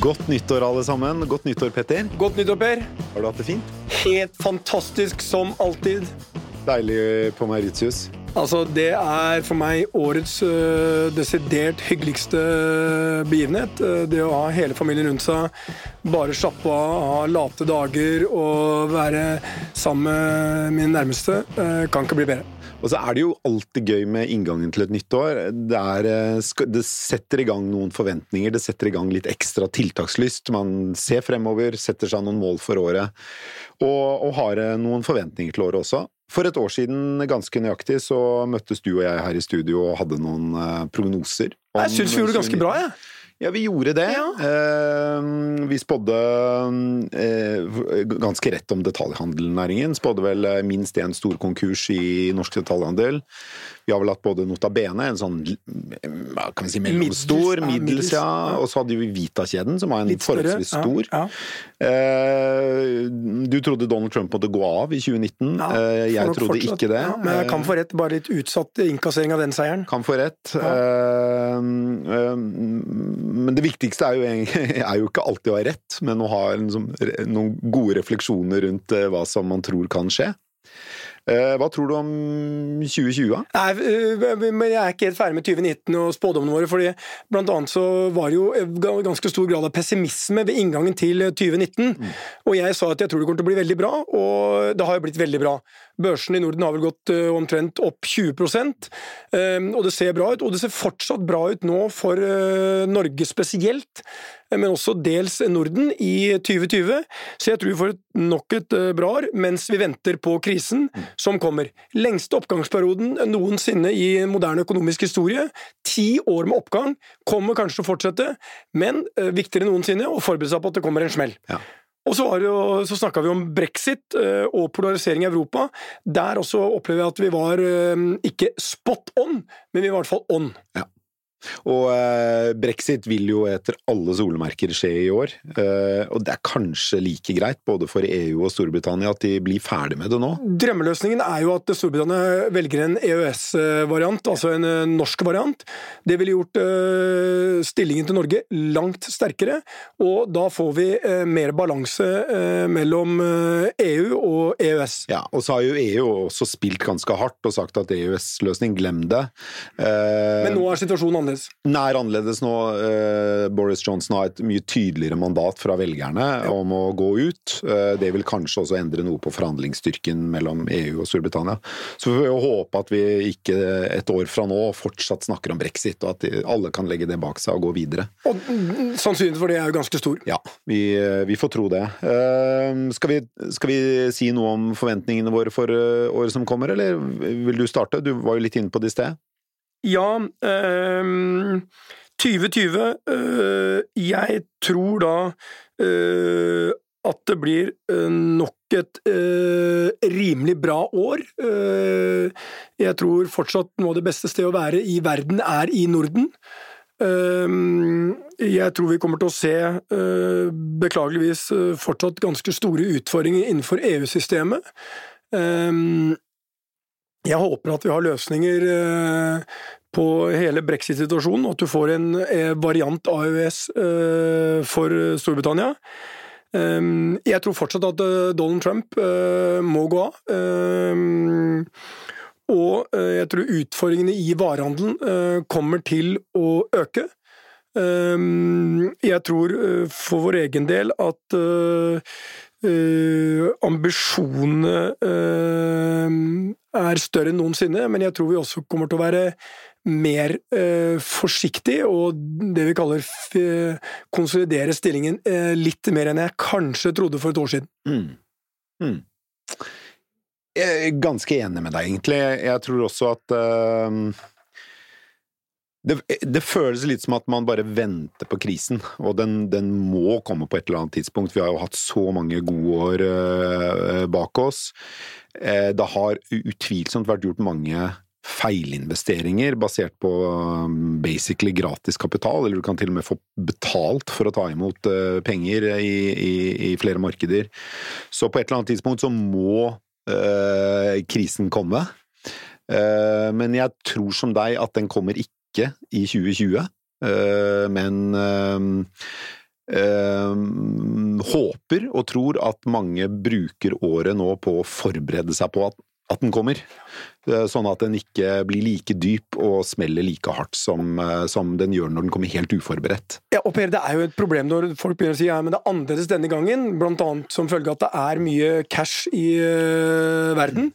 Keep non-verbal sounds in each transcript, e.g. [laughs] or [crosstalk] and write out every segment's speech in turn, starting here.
Godt nyttår, alle sammen. Godt nyttår, Petter. Godt nyttår, Per. Har du hatt det fint? Helt fantastisk som alltid. Deilig på Mauritius. Altså, det er for meg årets øh, desidert hyggeligste begivenhet. Øh, det å ha hele familien rundt seg, bare slappe av, ha late dager og være sammen med mine nærmeste, øh, kan ikke bli bedre. Og så er det jo alltid gøy med inngangen til et nytt år. Det, er, eh, det setter i gang noen forventninger, det setter i gang litt ekstra tiltakslyst. Man ser fremover, setter seg noen mål for året, og, og har eh, noen forventninger til året også. For et år siden, ganske nøyaktig, så møttes du og jeg her i studio og hadde noen eh, prognoser. Jeg syns vi gjorde det ganske bra, jeg. Ja, vi gjorde det. Ja. Eh, vi spådde eh, ganske rett om detaljhandelnæringen. Spådde vel eh, minst én stor konkurs i norsk detaljhandel. Vi har vel hatt både Nota Bene, en sånn eh, hva kan vi si, mellomstor, Middels, ja. Og så hadde vi Vita-kjeden, som var en Litt forholdsvis stor. ja. ja. du trodde Donald Trump måtte gå av i 2019. Ja, Eh, jeg trodde fortsatt- ikke det. Men jeg kan få rett, bare litt utsatt innkassering av den seieren. Kan få rett. Eh, eh, men det viktigste er jo, [laughs] er jo ikke alltid å ha rett, men å ha en, sånn- noen gode refleksjoner rundt eh, hva som man tror kan skje. Eh, hva tror du om 2020? Nei, men jeg er ikke helt ferdig med 2019 og spådommene våre. fordi Blant annet så var det jo ganske stor grad av pessimisme ved inngangen til 2019. Og jeg sa at jeg tror det kommer til å bli veldig bra, og det har jo blitt veldig bra. Børsen i Norden har vel gått omtrent opp 20% øh, og det ser bra ut. Og det ser fortsatt bra ut nå for Norge spesielt, men også dels Norden i 2020. Så jeg tror vi får nok et bra år, mens vi venter på krisen som kommer. Lengste oppgangsperioden noensinne i moderne økonomisk historie. Ti år med oppgang kommer kanskje til å fortsette, men eh, viktigere enn noensinne å forberede seg på at det kommer en smell. Ja. Og så, var jo, så snakka vi om brexit øh, og polarisering i Europa. Der også opplever jeg at vi var øh, ikke spot on, men vi var i hvert fall on. Og eh, brexit vil jo etter alle solemerker skje i år. Eh, og det er kanskje like greit både for EU og Storbritannia at de blir ferdig med det nå. Drømmeløsningen er jo at Storbritannia velger en EØS-variant, altså en øh, norsk variant. Det ville gjort eh, stillingen til Norge langt sterkere, og da får vi øh, mer balanse øh, mellom EU og E EØS. Ja, og så har jo EU også spilt ganske hardt og sagt at EØS-løsning, glem det. Eh, Men nå er situasjonen annerledes. Nær annerledes nå. Eh, Boris Johnson har et mye tydeligere mandat fra velgerne om å gå ut. Eh, det vil kanskje også endre noe på forhandlingsstyrken mellom EU og Storbritannia. Så vi får håpe at vi ikke et år fra nå fortsatt snakker om brexit, og at alle kan legge det bak seg og gå videre. Og mm, sannsynligheten for det er jo ganske stor. Ja, vi, vi får tro det. Eh, skal, vi, skal vi si noe om forventningene våre for eh, året som kommer, eller vil du starte? Du var jo litt inne på det i sted. Ja, ehm, 2020 øh, Jeg tror da øh, at det blir øh, nok et øh, rimelig bra år. Øh, jeg tror fortsatt noe av det beste stedet å være i verden er i Norden. Jeg tror vi kommer til å se, øh, beklageligvis, øh, fortsatt ganske store utfordringer innenfor EU-systemet. Jeg håper at vi har løsninger eh, på hele brexit-situasjonen, og at du får en eh, variant av EØS eh, for Storbritannia. Jeg tror fortsatt at Donald Trump må gå av. Og jeg tror utfordringene i varehandelen eh, kommer til å øke. Jeg tror for vår egen del at ambisjonene eh, er større enn noensinne, men jeg tror vi også kommer til å være mer eh, forsiktig og det vi kaller eh, konsolidere stillingen eh, litt mer enn jeg kanskje trodde for et år siden. Mm. Mm. Jeg er ganske enig med deg, egentlig. Jeg tror også at uh, det, det, føles litt som at man bare venter på krisen, og den, den, må komme på et eller annet tidspunkt. Vi har jo hatt så mange gode år øh, bak oss. Eh, det har utvilsomt vært gjort mange feilinvesteringer basert på um, basically gratis kapital, eller du kan til og med få betalt for å ta imot uh, penger i, i, i, flere markeder. Så på et eller annet tidspunkt så må øh, krisen komme. Men jeg tror som deg at den kommer ikke i 2020, men eh, håper og tror at mange bruker året nå på å forberede seg på at, at den kommer. Eh, Sånn at den ikke blir like dyp og smeller like hardt som, eh, som den gjør når den kommer helt uforberedt. Ja, og Per, Det er jo et problem når folk begynner å si ja, men det er annerledes denne gangen, annet som følge av at det er mye cash i uh, verden.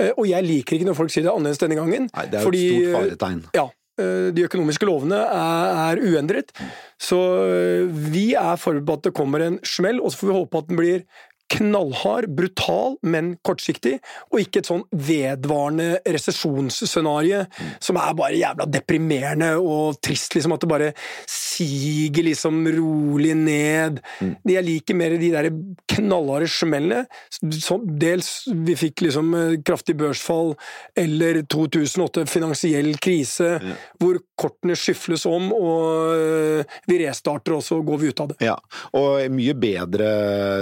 Uh, og jeg liker ikke når folk sier det er annerledes denne gangen. Nei, det er jo fordi, et stort faretegn. Ja, de økonomiske lovene er, er uendret. Så øh, vi er forberedt på at det kommer en smell, og så får vi håpe at den blir knallhard, brutal, men kortsiktig, og ikke et sånn vedvarende resesjonsscenario som er bare jævla deprimerende og trist, liksom, at det bare siger liksom rolig ned. Jeg liker mer de der knallharde smellene. Dels vi fikk liksom eh, kraftig børsfall, eller 2008 finansiell krise, hvor kortene skyfles om, og øh, vi restarter, og så går vi ut av det. Ja, og mye bedre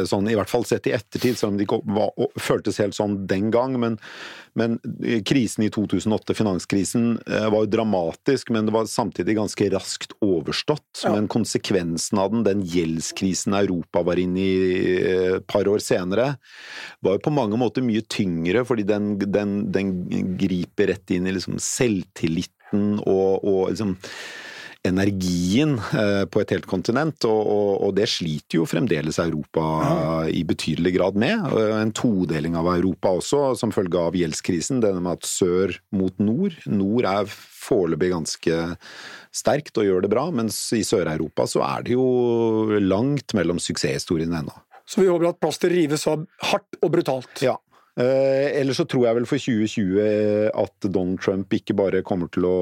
sånn, i hvert fall sett i ettertid, selv om det ikke var, føltes helt sånn den gang. Men, men krisen i 2008, finanskrisen, eh, var jo dramatisk, men det var samtidig ganske raskt overstått. Ja. Men konsekvensen av den, den gjeldskrisen Europa var inne i eh, et par år senere, var jo på mange måter mye tyngre, fordi den, den, den griper rett inn i liksom selvtilliten og, og liksom energien eh, på et helt kontinent, og, og, og det sliter jo fremdeles Europa i betydelig grad med. En todeling av Europa også, som følge av gjeldskrisen. Denne med at sør mot nord. Nord er foreløpig ganske sterkt og gjør det bra, mens i Sør-Europa så er det jo langt mellom suksesshistoriene ennå. Så vi håper at plaster rives av hardt og brutalt. Ja. Eh, ellers så tror jeg vel for 2020 at Donald Trump ikke bare kommer til å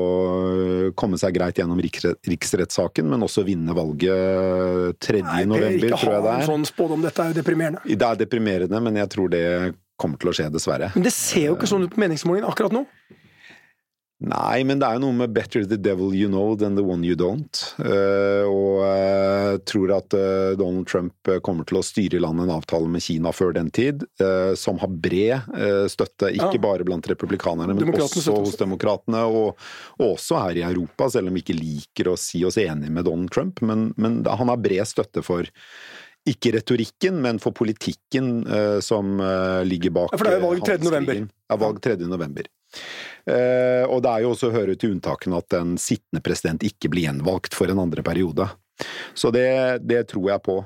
komme seg greit gjennom riksrettssaken, men også vinne valget 3. Nei, november, tror jeg ha det en er. sånn spådom. Dette er jo deprimerende. Det er deprimerende, men jeg tror det kommer til å skje, dessverre. Men det ser jo ikke sånn ut på meningsmålingen akkurat nå. Nei, men det er jo noe med 'better the devil you know than the one you don't'. Eh, og jeg tror at eh, Donald Trump eh, kommer til å styre i land en avtale med Kina før den tid, eh, som har bred eh, støtte, ikke bare blant republikanerne, men også hos demokratene, og, og også her i Europa, selv om vi ikke liker å si oss enig med Donald Trump. Men, men han har bred støtte for ikke retorikken, men for politikken eh, som eh, ligger bak Ja, for det er jo valg eh, 3. november. Ja, valg 3. november. Eh, og det er jo også å høre til unntakene at en sittende president ikke blir gjenvalgt for en andre periode. Så det, det tror jeg på.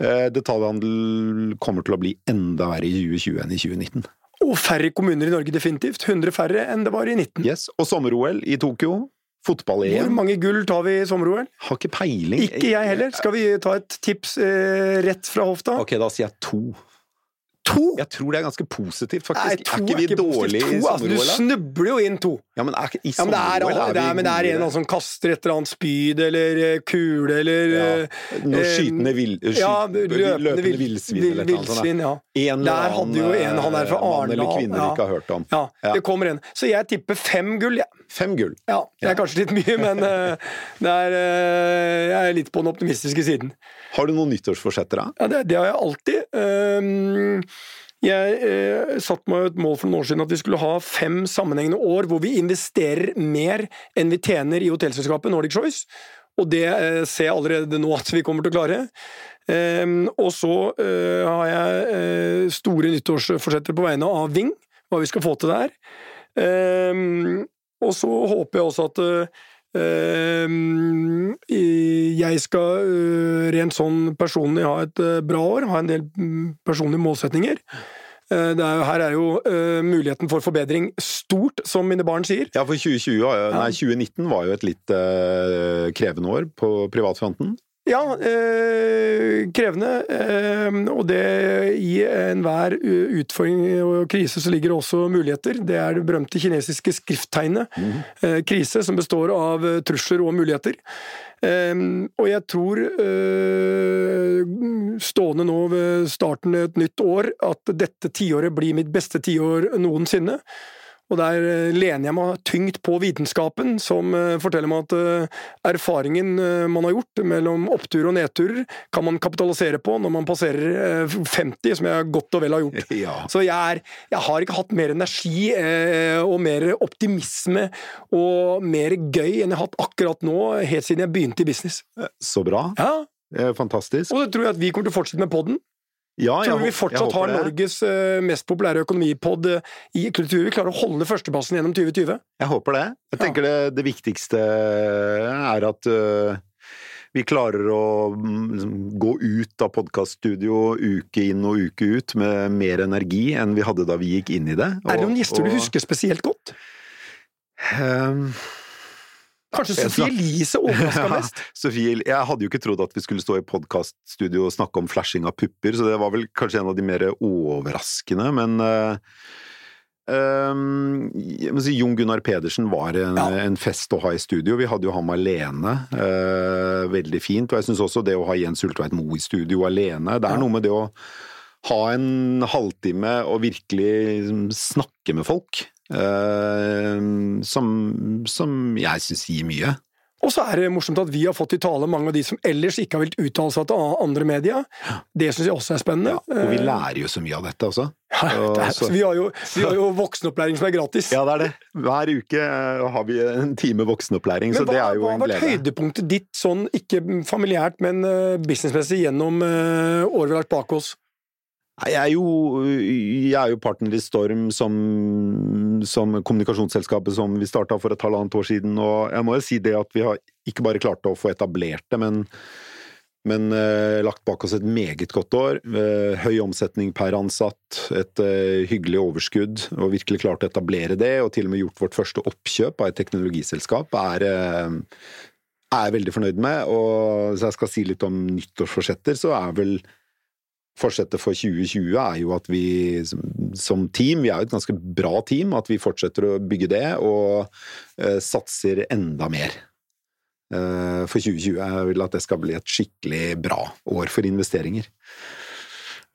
Eh, detaljhandel kommer til å bli enda verre i 2020 enn i 2019. Og færre kommuner i Norge, definitivt. 100 færre enn det var i 19. Yes, Og sommer-OL i Tokyo. Hvor Fotball-EM. mange gull tar vi i sommer-OL? Har ikke peiling. Ikke jeg heller. Skal vi ta et tips eh, rett fra hofta? Ok, da sier jeg to. To! Jeg tror det er ganske positivt, Nei, faktisk. to er ikke vi dårlige i altså, Du snubler jo inn to. Ja, men er, Ja, men det er, det er, men det er en eller som kaster et eller annet spyd eller eh, kule eller Ja. eh, Noe eh, skytende vill, skyt, ja, løpende, vill- villsvin vill- eller noe sånt. ja. En eller Der hadde jo en, han er fra eller Arendal, kvinne vi ja. ikke har hørt om. Ja, Ja. det kommer en. Så jeg tipper fem gull, jeg. Fem gull. Ja, det er kanskje litt mye, men det er, jeg er litt på den optimistiske siden. Har du noen nyttårsforsetter, da? Ja, det, det har jeg alltid. Ehm, Jeg eh, satte meg et mål for noen år siden at vi skulle ha fem sammenhengende år hvor vi investerer mer enn vi tjener i hotellselskapet Nordic Choice. Og det eh, ser jeg allerede nå at vi kommer til å klare. Eh, og så eh, har jeg eh, store nyttårsforsetter på vegne av Ving, hva vi skal få til der. Ehm, og så håper jeg også at eh, jeg skal eh, rent sånn personlig ha et eh, bra år, ha en del mm, personlige målsetninger. Eh, er jo, her er jo uh, muligheten for forbedring stort, som mine barn sier. Ja, for 2020, nei, 2019 var jo et litt uh, krevende år på privatfronten. Ja, eh, krevende. Eh, og det i enhver utfordring og krise så ligger det også muligheter. Det er det berømte kinesiske skrifttegnet. Eh, krise som består av eh, trusler og muligheter. Eh, og jeg tror, eh, stående nå ved starten et nytt år, at dette tiåret blir mitt beste tiår noensinne. Og der eh, lener jeg meg tyngt på vitenskapen, som eh, forteller meg at eh, erfaringen man har gjort mellom opptur og nedturer, kan man kapitalisere på når man passerer eh, 50, som jeg godt og vel har gjort. [laughs] Ja. Så jeg, er, jeg har ikke hatt mer energi og mer optimisme og mer gøy enn jeg har hatt akkurat nå, helt siden jeg begynte i business. Så bra. Ja, Fantastisk. Og så tror jeg at vi kommer til å fortsette med podden. Ja, Tror du vi fortsatt har. Norges eh, mest populære økonomipod eh, i kultur. Vi klarer å holde førsteplassen gjennom 2020. Jeg håper det. Jeg tenker det, det viktigste er at vi klarer å mm, liksom, gå ut av podkaststudio uke inn og uke ut med mer energi enn vi hadde da vi gikk inn i det. er det noen gjester du husker spesielt godt? ehm, Kanskje Sofie Elise overraska mest? Sofie, jeg hadde jo ikke trodd at vi skulle stå i podkaststudio og snakke om flashing av pupper, så det var vel kanskje en av de mer overraskende, men må si Jon Gunnar Pedersen var en, Ja. en fest å ha i studio. Vi hadde jo ham alene. Uh, veldig fint. Og jeg syns også det å ha Jens Ulltveit Moe i studio alene Det er Ja. noe med det å ha en halvtime og virkelig liksom, snakke med folk. Øh, som, som jeg syns gir mye. Og så er det morsomt at vi har fått i tale mange av de som ellers ikke har villet uttale seg til andre media. Det syns jeg også er spennende. Ja, og vi Eh, lærer jo så mye av dette også. [laughs] ja, det er, vi, har jo, vi har jo voksenopplæring som er gratis. Ja, det er det. Hver uke eh, har vi en time voksenopplæring, så hva, det er jo hva har vært høydepunktet ditt, sånn ikke familiært, men eh, businessmessig, gjennom året vi har lagt bak oss? Jeg er jo, jeg er jo partner i Storm som, som kommunikasjonsselskapet som vi starta for et halvannet år siden, og jeg må jo si det at vi har ikke bare klart å få etablert det, men men eh, lagt bak oss et meget godt år. Eh, høy omsetning per ansatt, et eh, hyggelig overskudd, og virkelig klart å etablere det, og til og med gjort vårt første oppkjøp av et teknologiselskap, er, er jeg veldig fornøyd med. Og hvis jeg skal si litt om nyttårsforsetter, så er vel Forsettet for 2020 er jo at vi som- som team, vi er jo et ganske bra team, at vi fortsetter å bygge det og eh, satser enda mer eh, for 2020. Jeg vil at det skal bli et skikkelig bra år for investeringer.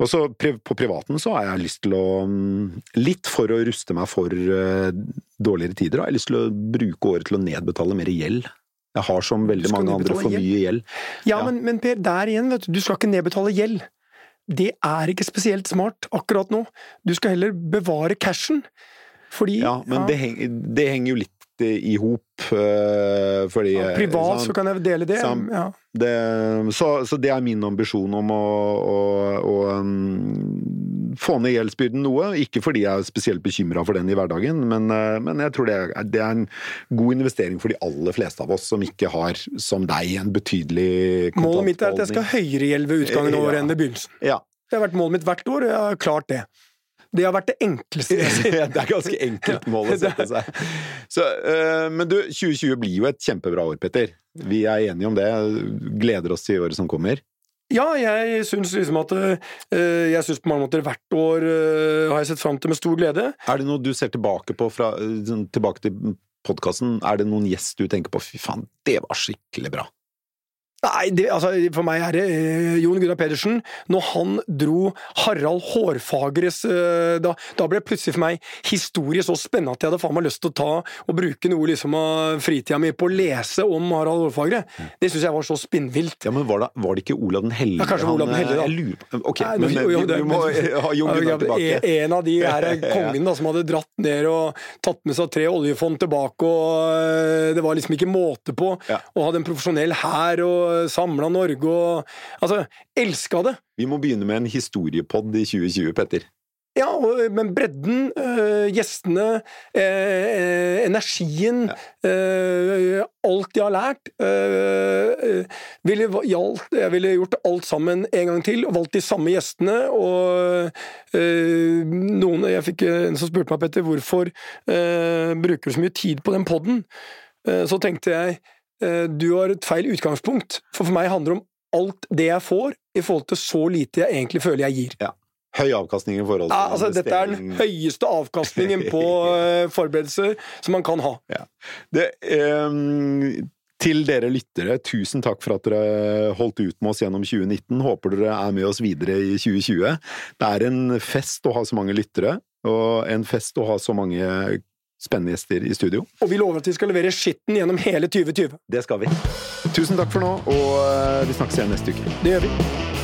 Og så på privaten så har jeg lyst til å mm, Litt for å ruste meg for eh, dårligere tider, har jeg lyst til å bruke året til å nedbetale mer gjeld. Jeg har som veldig mange andre for mye gjeld. Ja, Ja. Men, men Per, der igjen, vet du, du skal ikke nedbetale gjeld. Det er ikke spesielt smart akkurat nå. Du skal heller bevare cashen. Fordi Ja, men Det, henger, det henger jo litt eh, i hop, eh, fordi ja, eh, Privat sant? så kan jeg dele det. Sant. Ja. det, så, så det er min ambisjon om å, å, å um, få ned gjeldsbyrden noe. Ikke fordi jeg er spesielt bekymra for den i hverdagen, men, eh, men jeg tror det er, det er en god investering for de aller fleste av oss som ikke har, som deg, en betydelig Målet mitt er at jeg skal ha høyere gjeld ved utgangen av året Ja. enn ved begynnelsen. Ja. Det har vært målet mitt hvert år, og jeg har klart det. Det har vært det enkleste. jeg sier. [laughs] det er ganske enkelt [laughs] mål å sette seg. Så, øh, men du, 2020 blir jo et kjempebra år, Petter. Vi er enige om det. Gleder oss til året som kommer. Ja, jeg syns liksom at øh, Jeg syns på mange måter hvert år øh, har jeg sett fram til med stor glede. Er det noe du ser tilbake på fra, sånn, tilbake til podkasten? Er det noen gjest du tenker på fy faen, det var skikkelig bra? Nei, det, altså, for meg er det eh, Jon Gunnar Pedersen. Når han dro Harald Hårfagres eh, da, da ble plutselig for meg historie så spennende at jeg hadde faen meg lyst til å ta og bruke noe liksom av fritida mi på å lese om Harald Hårfagre. Det syns jeg var så spinnvilt. Ja, men var det, var det ikke Olav den hellige? Ja, kanskje Olav den hellige, da. Jeg lurer på Ok, Nei, men jo, vi, det- vi må [laughs] ha Jon Gunnar tilbake. En av de [laughs] her kongene da, som hadde dratt ned og tatt med seg tre oljefond tilbake, og øh, det var liksom ikke måte på. Ja. Og hadde en profesjonell hær og samla Norge og Altså, elska det! Vi må begynne med en historiepod i 2020, Petter. Ja, og, men bredden, øh, gjestene, øh, øh, energien, øh, alt jeg har lært øh, øh, ville, gjaldt, Jeg ville gjort alt sammen en gang til, og valgt de samme gjestene. Og noen Jeg fikk en som spurte meg, Petter, hvorfor bruker du så mye tid på den poden? så tenkte jeg du har et feil utgangspunkt, for for meg handler det om alt det jeg får, i forhold til så lite jeg egentlig føler jeg gir. Ja. Høy avkastning i forhold til Ja, altså, dette er den høyeste avkastningen på [laughs] eh, forberedelser som man kan ha. Det, um til dere lyttere, tusen takk for at dere holdt ut med oss gjennom 2019. Håper dere er med oss videre i 2020. Det er en fest å ha så mange lyttere, og en fest å ha så mange spennende gjester i studio. Og vi lover at vi skal levere skitten gjennom hele 2020. Det skal vi. Tusen takk for nå, og eh, vi snakkes igjen neste uke. Det gjør vi.